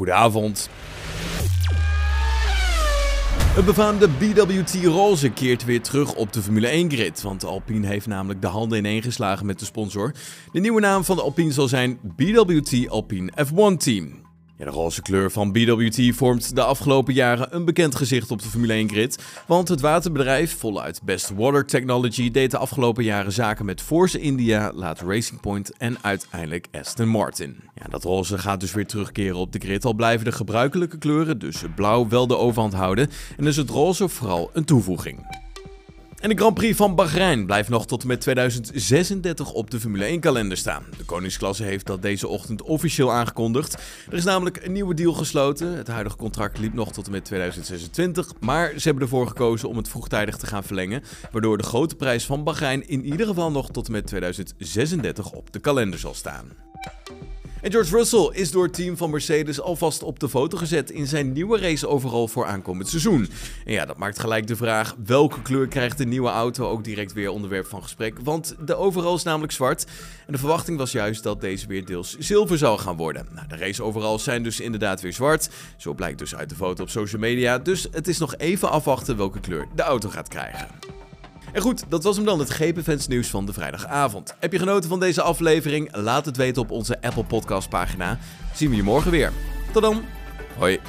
Goedenavond. Het befaamde BWT roze keert weer terug op de Formule 1 grid, want Alpine heeft namelijk de handen ineengeslagen met de sponsor. De nieuwe naam van de Alpine zal zijn BWT Alpine F1 Team. De roze kleur van BWT vormt de afgelopen jaren een bekend gezicht op de Formule 1 grid, want het waterbedrijf, voluit Best Water Technology, deed de afgelopen jaren zaken met Force India, later Racing Point en uiteindelijk Aston Martin. Ja, dat roze gaat dus weer terugkeren op de grid, al blijven de gebruikelijke kleuren, dus blauw, wel de overhand houden en is het roze vooral een toevoeging. En de Grand Prix van Bahrein blijft nog tot en met 2036 op de Formule 1-kalender staan. De koningsklasse heeft dat deze ochtend officieel aangekondigd. Er is namelijk een nieuwe deal gesloten. Het huidige contract liep nog tot en met 2026, maar ze hebben ervoor gekozen om het vroegtijdig te gaan verlengen, waardoor de grote prijs van Bahrein in ieder geval nog tot en met 2036 op de kalender zal staan. En George Russell is door het team van Mercedes alvast op de foto gezet in zijn nieuwe race overal voor aankomend seizoen. En ja, dat maakt gelijk de vraag welke kleur krijgt de nieuwe auto ook direct weer onderwerp van gesprek. Want de overal is namelijk zwart. En de verwachting was juist dat deze weer deels zilver zou gaan worden. Nou, de race overal zijn dus inderdaad weer zwart. Zo blijkt dus uit de foto op social media. Dus het is nog even afwachten welke kleur de auto gaat krijgen. En goed, dat was hem dan, het GP nieuws van de vrijdagavond. Heb je genoten van deze aflevering? Laat het weten op onze Apple Podcast pagina. Zien we je morgen weer. Tot dan. Hoi.